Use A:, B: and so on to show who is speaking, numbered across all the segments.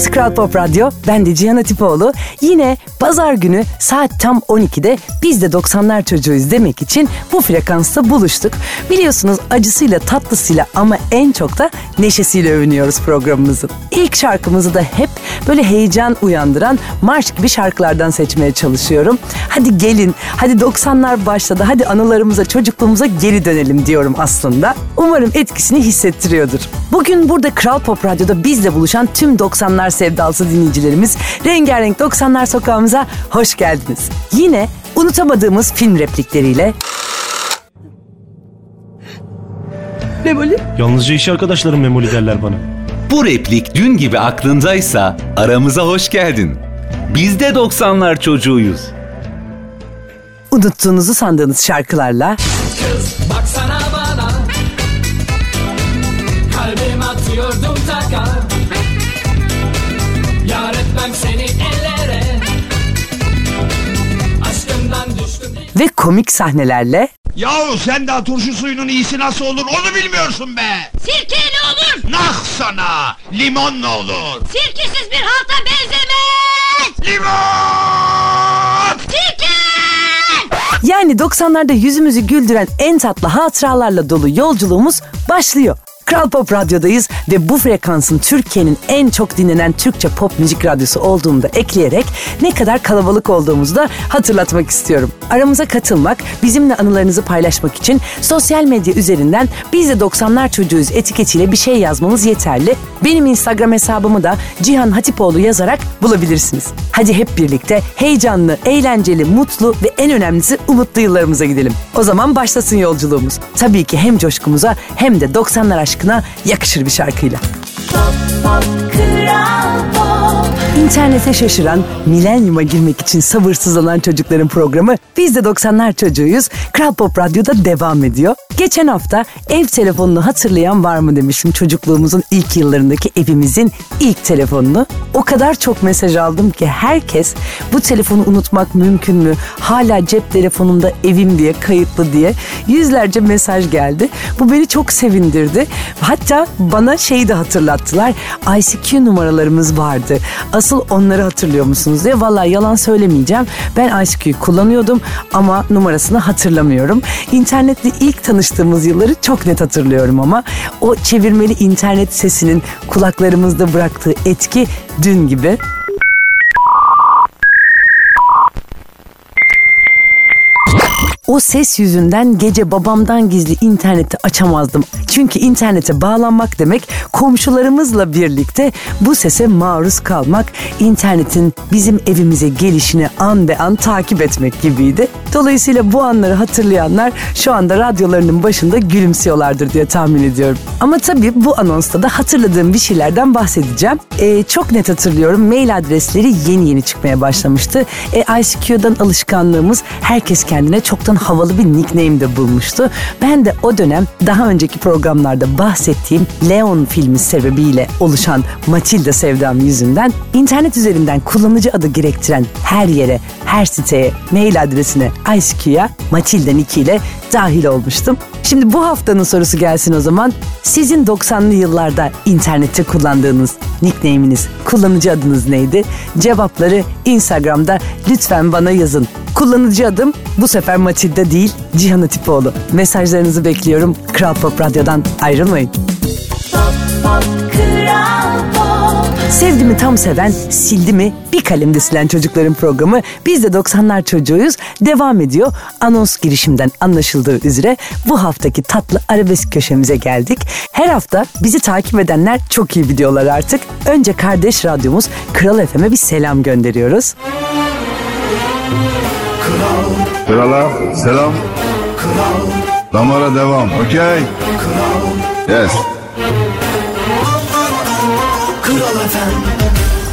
A: Burası Kral Pop Radyo. Ben de Cihan Atipoğlu. Yine pazar günü saat tam 12'de biz de 90'lar çocuğuyuz demek için bu frekansta buluştuk. Biliyorsunuz acısıyla tatlısıyla ama en çok da neşesiyle övünüyoruz programımızın. İlk şarkımızı da hep böyle heyecan uyandıran marş gibi şarkılardan seçmeye çalışıyorum. Hadi gelin, hadi 90'lar başladı, hadi anılarımıza, çocukluğumuza geri dönelim diyorum aslında. Umarım etkisini hissettiriyordur. Bugün burada Kral Pop Radyo'da bizle buluşan tüm 90'lar sevdalısı dinleyicilerimiz rengarenk 90'lar sokağımıza hoş geldiniz. Yine unutamadığımız film replikleriyle
B: Memoli?
C: Yalnızca iş arkadaşlarım memoli derler bana.
D: Bu replik dün gibi aklındaysa aramıza hoş geldin. Biz de 90'lar çocuğuyuz.
A: unuttuğunuzu sandığınız şarkılarla
E: Baksana bana
A: ve komik sahnelerle
F: Yahu sen daha turşu suyunun iyisi nasıl olur onu bilmiyorsun be!
G: Sirkeyle olur.
F: Nah sana! Limon ne olur?
G: Sirkesiz bir halta benzemez.
F: Limon!
G: Sirke!
A: yani 90'larda yüzümüzü güldüren en tatlı hatıralarla dolu yolculuğumuz başlıyor. Kral Pop Radyo'dayız ve bu frekansın Türkiye'nin en çok dinlenen Türkçe pop müzik radyosu olduğunu da ekleyerek ne kadar kalabalık olduğumuzu da hatırlatmak istiyorum. Aramıza katılmak, bizimle anılarınızı paylaşmak için sosyal medya üzerinden biz de 90'lar çocuğuyuz etiketiyle bir şey yazmanız yeterli. Benim Instagram hesabımı da Cihan Hatipoğlu yazarak bulabilirsiniz. Hadi hep birlikte heyecanlı, eğlenceli, mutlu ve en önemlisi umutlu yıllarımıza gidelim. O zaman başlasın yolculuğumuz. Tabii ki hem coşkumuza hem de 90'lar aşkına yakışır bir şarkıyla. İnternete şaşıran, milenyuma girmek için sabırsızlanan çocukların programı Biz de 90'lar çocuğuyuz. Kral Pop Radyo'da devam ediyor. Geçen hafta ev telefonunu hatırlayan var mı demişim çocukluğumuzun ilk yıllarındaki evimizin ilk telefonunu. O kadar çok mesaj aldım ki herkes bu telefonu unutmak mümkün mü? Hala cep telefonumda evim diye kayıtlı diye yüzlerce mesaj geldi. Bu beni çok sevindirdi. Hatta bana şeyi de hatırlattılar. ICQ numaralarımız vardı. Asıl onları hatırlıyor musunuz diye. Vallahi yalan söylemeyeceğim. Ben ICQ'yu kullanıyordum ama numarasını hatırlamıyorum. İnternetle ilk tanıştığımız yılları çok net hatırlıyorum ama o çevirmeli internet sesinin kulaklarımızda bıraktığı etki dün gibi. O ses yüzünden gece babamdan gizli interneti açamazdım. Çünkü internete bağlanmak demek komşularımızla birlikte bu sese maruz kalmak, internetin bizim evimize gelişini an be an takip etmek gibiydi. Dolayısıyla bu anları hatırlayanlar şu anda radyolarının başında gülümsüyorlardır diye tahmin ediyorum. Ama tabii bu anonsta da hatırladığım bir şeylerden bahsedeceğim. Ee, çok net hatırlıyorum mail adresleri yeni yeni çıkmaya başlamıştı. E, ICQ'dan alışkanlığımız herkes kendine çoktan havalı bir nickname de bulmuştu. Ben de o dönem daha önceki programlarda bahsettiğim Leon filmi sebebiyle oluşan Matilda sevdam yüzünden internet üzerinden kullanıcı adı gerektiren her yere, her siteye, mail adresine, ICQ'ya Matilda Nick ile dahil olmuştum. Şimdi bu haftanın sorusu gelsin o zaman. Sizin 90'lı yıllarda internette kullandığınız nickname'iniz, kullanıcı adınız neydi? Cevapları Instagram'da lütfen bana yazın. Kullanıcı adım bu sefer Matilda değil Cihan Atipoğlu. Mesajlarınızı bekliyorum. Kral Pop Radyo'dan ayrılmayın. Sevdi mi tam seven, sildi mi bir kalemde silen çocukların programı Biz de 90'lar çocuğuyuz devam ediyor. Anons girişimden anlaşıldığı üzere bu haftaki tatlı arabesk köşemize geldik. Her hafta bizi takip edenler çok iyi biliyorlar artık. Önce kardeş radyomuz Kral FM'e bir selam gönderiyoruz.
H: Krala selam. Damara devam. Okey. Yes.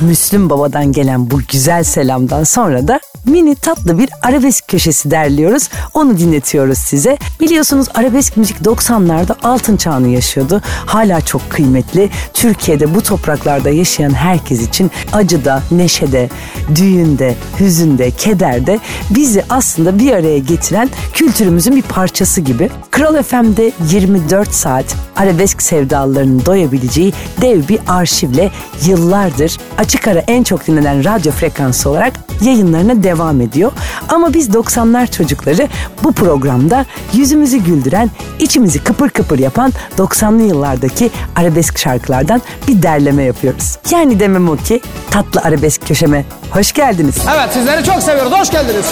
A: Müslüm Baba'dan gelen bu güzel selamdan sonra da mini tatlı bir arabesk köşesi derliyoruz. Onu dinletiyoruz size. Biliyorsunuz arabesk müzik 90'larda altın çağını yaşıyordu. Hala çok kıymetli. Türkiye'de bu topraklarda yaşayan herkes için acıda, neşede, düğünde, hüzünde, kederde bizi aslında bir araya getiren kültürümüzün bir parçası gibi. Kral FM'de 24 saat arabesk sevdalılarının doyabileceği dev bir arşivle yıllardır açık ara en çok dinlenen radyo frekansı olarak yayınlarına devam ediyor. Ama biz 90'lar çocukları bu programda yüzümüzü güldüren, içimizi kıpır kıpır yapan 90'lı yıllardaki arabesk şarkılardan bir derleme yapıyoruz. Yani demem o ki tatlı arabesk köşeme hoş geldiniz.
I: Evet sizleri çok seviyoruz. Hoş geldiniz.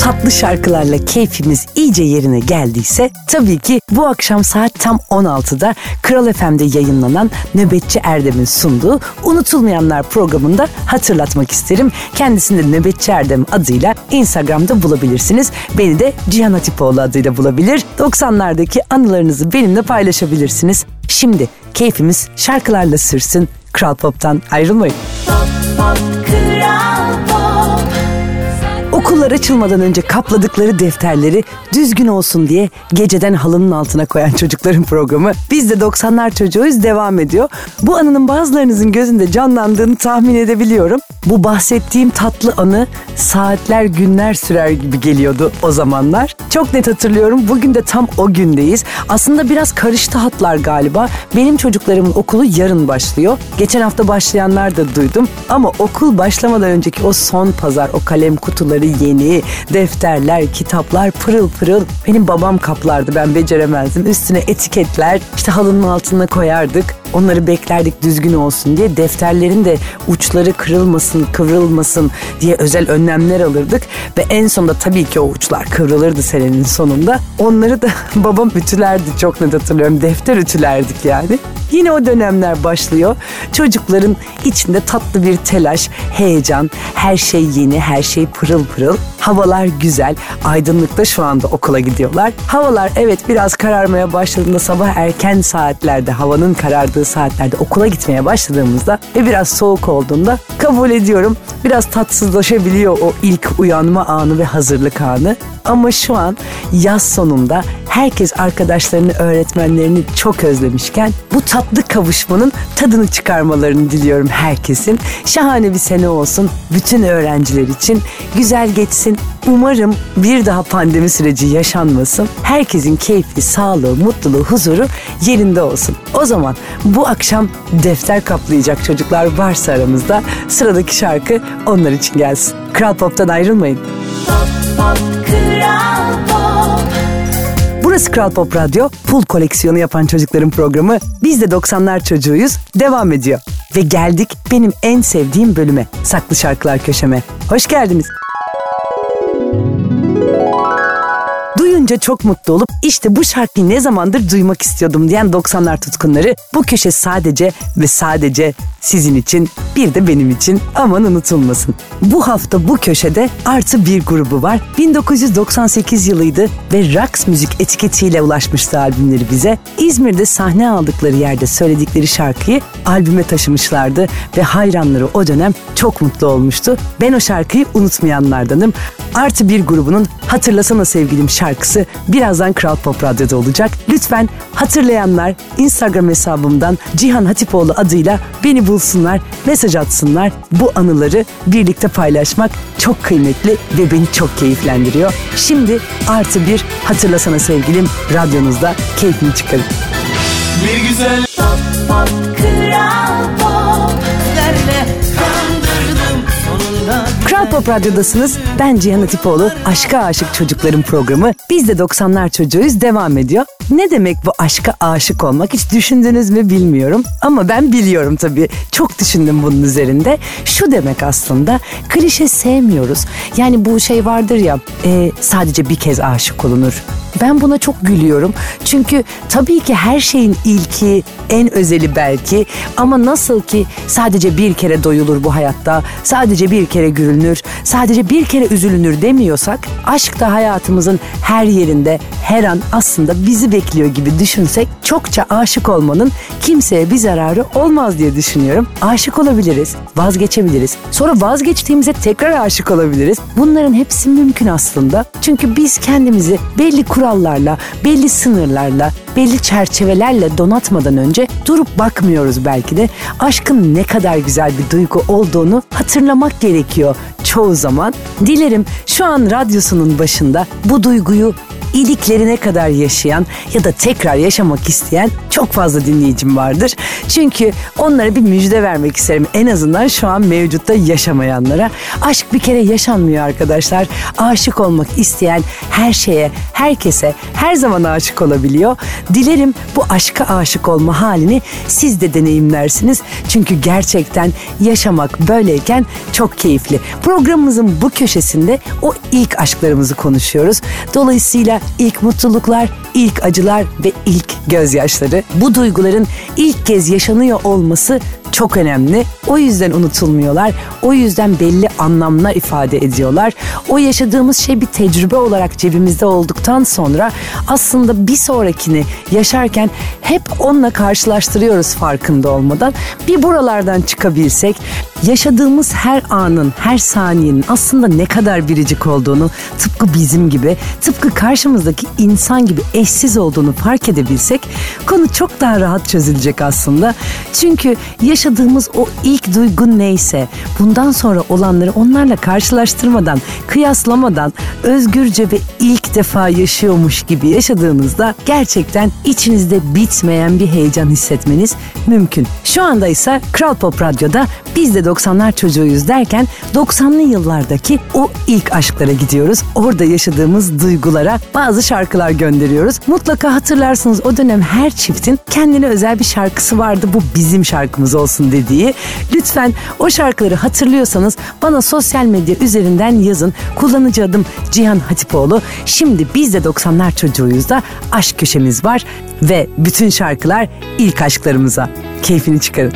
A: Tatlı şarkılarla keyfimiz iyice yerine geldiyse tabii ki bu akşam saat tam 16'da Kral FM'de yayınlanan Nöbetçi Erdem'in sunduğu Unutulmayanlar programında hatırlatmak isterim. Kendisini Nöbetçi Erdem adıyla Instagram'da bulabilirsiniz. Beni de Cihan Hatipoğlu adıyla bulabilir. 90'lardaki anılarınızı benimle paylaşabilirsiniz. Şimdi keyfimiz şarkılarla sürsün. Kral Pop'tan ayrılmayın. Okullar açılmadan önce kapladıkları defterleri düzgün olsun diye geceden halının altına koyan çocukların programı Biz de 90'lar çocuğuyuz devam ediyor. Bu anının bazılarınızın gözünde canlandığını tahmin edebiliyorum. Bu bahsettiğim tatlı anı saatler günler sürer gibi geliyordu o zamanlar. Çok net hatırlıyorum bugün de tam o gündeyiz. Aslında biraz karıştı hatlar galiba. Benim çocuklarımın okulu yarın başlıyor. Geçen hafta başlayanlar da duydum. Ama okul başlamadan önceki o son pazar o kalem kutuları yeni, defterler, kitaplar pırıl pırıl. Benim babam kaplardı ben beceremezdim. Üstüne etiketler işte halının altına koyardık. Onları beklerdik düzgün olsun diye. Defterlerin de uçları kırılmasın, kıvrılmasın diye özel önlemler alırdık. Ve en sonunda tabii ki o uçlar kıvrılırdı senenin sonunda. Onları da babam ütülerdi çok net hatırlıyorum. Defter ütülerdik yani. Yine o dönemler başlıyor. Çocukların içinde tatlı bir telaş, heyecan, her şey yeni, her şey pırıl pırıl. Havalar güzel, aydınlıkta şu anda okula gidiyorlar. Havalar evet biraz kararmaya başladığında sabah erken saatlerde, havanın karardığı saatlerde okula gitmeye başladığımızda ve biraz soğuk olduğunda kabul ediyorum biraz tatsızlaşabiliyor o ilk uyanma anı ve hazırlık anı. Ama şu an yaz sonunda herkes arkadaşlarını, öğretmenlerini çok özlemişken bu tatlı kavuşmanın tadını çıkarmalarını diliyorum herkesin. Şahane bir sene olsun bütün öğrenciler için. Güzel geçsin. Umarım bir daha pandemi süreci yaşanmasın. Herkesin keyfi, sağlığı, mutluluğu, huzuru yerinde olsun. O zaman bu akşam defter kaplayacak çocuklar varsa aramızda sıradaki şarkı onlar için gelsin. Kral Pop'tan ayrılmayın. Burası Kral Pop Radyo, pul koleksiyonu yapan çocukların programı. Biz de 90'lar çocuğuyuz, devam ediyor. Ve geldik benim en sevdiğim bölüme, Saklı Şarkılar Köşeme. Hoş geldiniz. Duyunca çok mutlu olup işte bu şarkıyı ne zamandır duymak istiyordum diyen 90'lar tutkunları bu köşe sadece ve sadece sizin için bir de benim için aman unutulmasın. Bu hafta bu köşede artı bir grubu var. 1998 yılıydı ve Rax Müzik etiketiyle ulaşmıştı albümleri bize. İzmir'de sahne aldıkları yerde söyledikleri şarkıyı albüme taşımışlardı ve hayranları o dönem çok mutlu olmuştu. Ben o şarkıyı unutmayanlardanım. Artı bir grubunun Hatırlasana Sevgilim şarkısı birazdan Kral Pop Radyo'da olacak. Lütfen hatırlayanlar Instagram hesabımdan Cihan Hatipoğlu adıyla beni bulsunlar, mesaj atsınlar. Bu anıları birlikte paylaşmak çok kıymetli ve beni çok keyiflendiriyor. Şimdi artı bir hatırlasana sevgilim radyonuzda keyfini çıkarın.
E: Bir güzel
A: Kral Pop Radyo'dasınız. Ben Cihan Atipoğlu. Aşka Aşık Çocukların programı. Biz de 90'lar çocuğuyuz devam ediyor. Ne demek bu aşka aşık olmak hiç düşündünüz mü bilmiyorum. Ama ben biliyorum tabii. Çok düşündüm bunun üzerinde. Şu demek aslında klişe sevmiyoruz. Yani bu şey vardır ya e, sadece bir kez aşık olunur. Ben buna çok gülüyorum. Çünkü tabii ki her şeyin ilki, en özeli belki ama nasıl ki sadece bir kere doyulur bu hayatta, sadece bir kere üzülünür, sadece bir kere üzülünür demiyorsak, aşk da hayatımızın her yerinde, her an aslında bizi bekliyor gibi düşünsek çokça aşık olmanın kimseye bir zararı olmaz diye düşünüyorum. Aşık olabiliriz, vazgeçebiliriz. Sonra vazgeçtiğimizde tekrar aşık olabiliriz. Bunların hepsi mümkün aslında. Çünkü biz kendimizi belli kurallarla, belli sınırlarla, belli çerçevelerle donatmadan önce durup bakmıyoruz belki de. Aşkın ne kadar güzel bir duygu olduğunu hatırlamak gerekiyor çoğu zaman. Dilerim şu an radyosunun başında bu duyguyu iliklerine kadar yaşayan ya da tekrar yaşamak isteyen çok fazla dinleyicim vardır. Çünkü onlara bir müjde vermek isterim. En azından şu an mevcutta yaşamayanlara. Aşk bir kere yaşanmıyor arkadaşlar. Aşık olmak isteyen her şeye, herkese her zaman aşık olabiliyor. Dilerim bu aşka aşık olma halini siz de deneyimlersiniz. Çünkü gerçekten yaşamak böyleyken çok keyifli. Programımızın bu köşesinde o ilk aşklarımızı konuşuyoruz. Dolayısıyla ilk mutluluklar, ilk acılar ve ilk gözyaşları. Bu duyguların ilk kez yaşanıyor olması çok önemli. O yüzden unutulmuyorlar. O yüzden belli anlamlar ifade ediyorlar. O yaşadığımız şey bir tecrübe olarak cebimizde olduktan sonra aslında bir sonrakini yaşarken hep onunla karşılaştırıyoruz farkında olmadan. Bir buralardan çıkabilsek, yaşadığımız her anın, her saniyenin aslında ne kadar biricik olduğunu tıpkı bizim gibi, tıpkı karşımızdaki insan gibi eşsiz olduğunu fark edebilsek konu çok daha rahat çözülecek aslında. Çünkü yaşadığımız o ilk duygu neyse bundan sonra olanları onlarla karşılaştırmadan, kıyaslamadan özgürce ve ilk defa yaşıyormuş gibi yaşadığınızda gerçekten içinizde bitmeyen bir heyecan hissetmeniz mümkün. Şu anda ise Kral Pop Radyo'da biz de 90'lar çocuğuyuz derken 90'lı yıllardaki o ilk aşklara gidiyoruz. Orada yaşadığımız duygulara bazı şarkılar gönderiyoruz. Mutlaka hatırlarsınız o dönem her çiftin kendine özel bir şarkısı vardı. Bu bizim şarkımız olsun dediği. Lütfen o şarkıları hatırlıyorsanız bana sosyal medya üzerinden yazın. Kullanıcı adım Cihan Hatipoğlu. Şimdi biz de 90'lar çocuğuyuz da aşk köşemiz var ve bütün şarkılar ilk aşklarımıza. Keyfini çıkarın.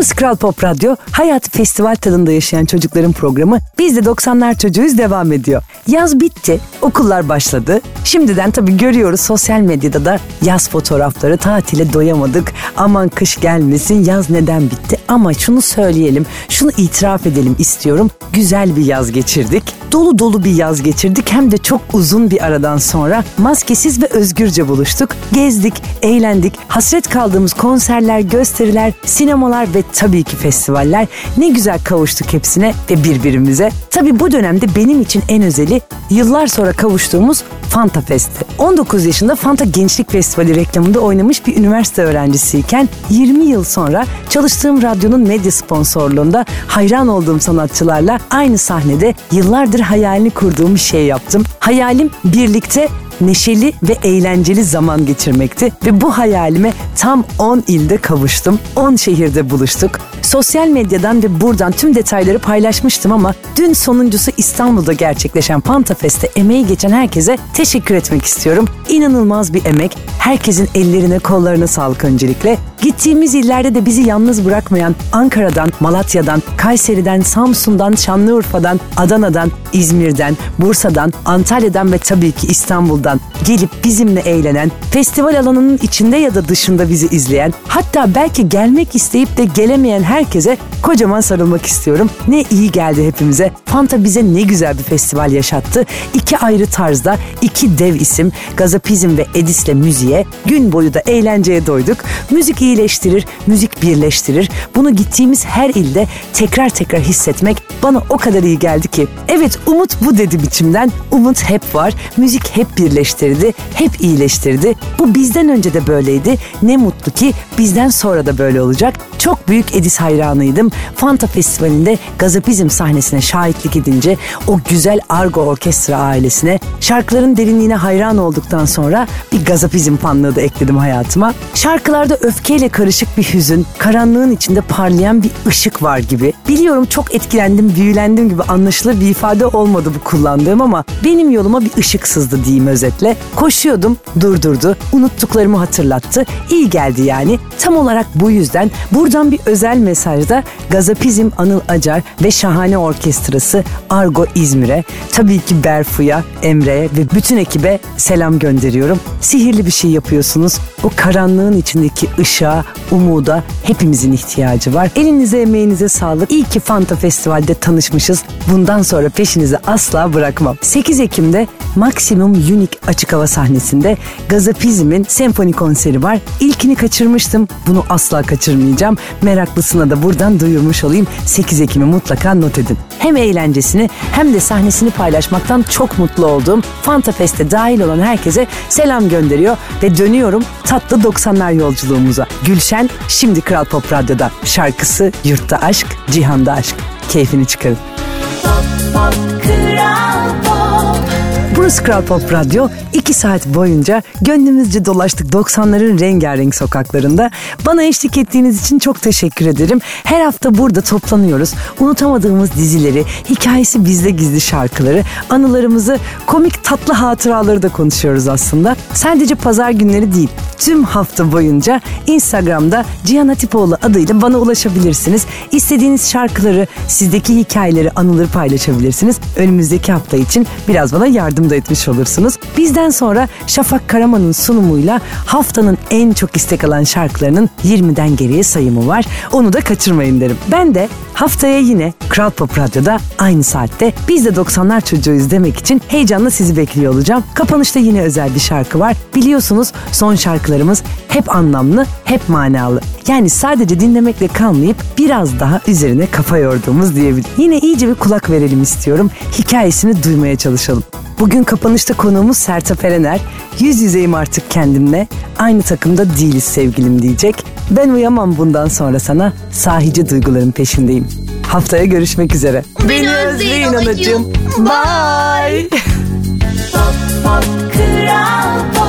A: Burası Kral Pop Radyo. Hayat festival tadında yaşayan çocukların programı. Biz de 90'lar çocuğuyuz devam ediyor. Yaz bitti, okullar başladı. Şimdiden tabii görüyoruz sosyal medyada da yaz fotoğrafları tatile doyamadık. Aman kış gelmesin yaz neden bitti? Ama şunu söyleyelim, şunu itiraf edelim istiyorum. Güzel bir yaz geçirdik. Dolu dolu bir yaz geçirdik hem de çok uzun bir aradan sonra maskesiz ve özgürce buluştuk. Gezdik, eğlendik, hasret kaldığımız konserler, gösteriler, sinemalar ve tabii ki festivaller. Ne güzel kavuştuk hepsine ve birbirimize. Tabii bu dönemde benim için en özeli yıllar sonra kavuştuğumuz Fanta Fest'i. 19 yaşında Fanta Gençlik Festivali reklamında oynamış bir üniversite öğrencisiyken 20 yıl sonra çalıştığım radyonun medya sponsorluğunda hayran olduğum sanatçılarla aynı sahnede yıllardır hayalini kurduğum bir şey yaptım. Hayalim birlikte neşeli ve eğlenceli zaman geçirmekti ve bu hayalime tam 10 ilde kavuştum. 10 şehirde buluştuk. Sosyal medyadan ve buradan tüm detayları paylaşmıştım ama dün sonuncusu İstanbul'da gerçekleşen Fanta Fest'te emeği geçen herkese teşekkür etmek istiyorum. İnanılmaz bir emek. Herkesin ellerine kollarına sağlık öncelikle. Gittiğimiz illerde de bizi yalnız bırakmayan Ankara'dan, Malatya'dan, Kayseri'den, Samsun'dan, Şanlıurfa'dan, Adana'dan, İzmir'den, Bursa'dan, Antalya'dan ve tabii ki İstanbul'dan gelip bizimle eğlenen, festival alanının içinde ya da dışında bizi izleyen, hatta belki gelmek isteyip de gelemeyen herkese kocaman sarılmak istiyorum. Ne iyi geldi hepimize. Fanta bize ne güzel bir festival yaşattı. İki ayrı tarzda, iki dev isim, Gazapizm ve Edis'le müziğe, gün boyu da eğlenceye doyduk. Müzik iyileştirir, müzik birleştirir. Bunu gittiğimiz her ilde tekrar tekrar hissetmek bana o kadar iyi geldi ki. Evet umut bu dedi biçimden. Umut hep var. Müzik hep birleştirdi, hep iyileştirdi. Bu bizden önce de böyleydi. Ne mutlu ki bizden sonra da böyle olacak. Çok büyük Edis hayranıydım. Fanta Festivali'nde Gazapizm sahnesine şahitlik edince o güzel Argo Orkestra ailesine şarkıların derinliğine hayran olduktan sonra bir Gazapizm fanlığı da ekledim hayatıma. Şarkılarda öfkeyle karışık bir hüzün, karanlığın içinde parlayan bir ışık var gibi. Biliyorum çok etkilendim, büyülendim gibi anlaşılır bir ifade olmadı bu kullandığım ama benim yoluma bir ışık sızdı diyeyim özetle. Özetle. Koşuyordum, durdurdu, unuttuklarımı hatırlattı. İyi geldi yani. Tam olarak bu yüzden buradan bir özel mesajda Gazapizm Anıl Acar ve Şahane Orkestrası Argo İzmir'e, tabii ki Berfu'ya, Emre'ye ve bütün ekibe selam gönderiyorum. Sihirli bir şey yapıyorsunuz. O karanlığın içindeki ışığa, umuda hepimizin ihtiyacı var. Elinize emeğinize sağlık. İyi ki Fanta Festival'de tanışmışız. Bundan sonra peşinizi asla bırakmam. 8 Ekim'de Maximum Unique açık hava sahnesinde Gazapizm'in senfoni konseri var. İlkini kaçırmıştım. Bunu asla kaçırmayacağım. Meraklısına da buradan duyurmuş olayım. 8 Ekim'i mutlaka not edin. Hem eğlencesini hem de sahnesini paylaşmaktan çok mutlu olduğum Fanta Fest'e dahil olan herkese selam gönderiyor ve dönüyorum tatlı 90'lar yolculuğumuza. Gülşen şimdi Kral Pop Radyo'da. Şarkısı Yurtta Aşk, Cihanda Aşk. Keyfini çıkarın. Burası Kral Pop Radyo. 2 saat boyunca gönlümüzce dolaştık 90'ların rengarenk sokaklarında. Bana eşlik ettiğiniz için çok teşekkür ederim. Her hafta burada toplanıyoruz. Unutamadığımız dizileri, hikayesi bizde gizli şarkıları, anılarımızı, komik tatlı hatıraları da konuşuyoruz aslında. Sadece pazar günleri değil, tüm hafta boyunca Instagram'da Cihan Hatipoğlu adıyla bana ulaşabilirsiniz. İstediğiniz şarkıları, sizdeki hikayeleri, anıları paylaşabilirsiniz. Önümüzdeki hafta için biraz bana yardım da etmiş olursunuz. Bizden sonra Şafak Karaman'ın sunumuyla haftanın en çok istek alan şarkılarının 20'den geriye sayımı var. Onu da kaçırmayın derim. Ben de haftaya yine Kral Pop Radyo'da aynı saatte biz de 90'lar çocuğuyuz demek için heyecanla sizi bekliyor olacağım. Kapanışta yine özel bir şarkı var. Biliyorsunuz son şarkılarımız hep anlamlı, hep manalı. Yani sadece dinlemekle kalmayıp biraz daha üzerine kafa yorduğumuz diyebilirim. Yine iyice bir kulak verelim istiyorum. Hikayesini duymaya çalışalım. Bugün kapanışta konuğumuz Sertab Erener. Yüz yüzeyim artık kendimle. Aynı takımda değiliz sevgilim diyecek. Ben uyamam bundan sonra sana. Sahici duyguların peşindeyim. Haftaya görüşmek üzere.
G: Beni özleyin anacığım.
A: Bye.
G: Pop, pop, kral pop.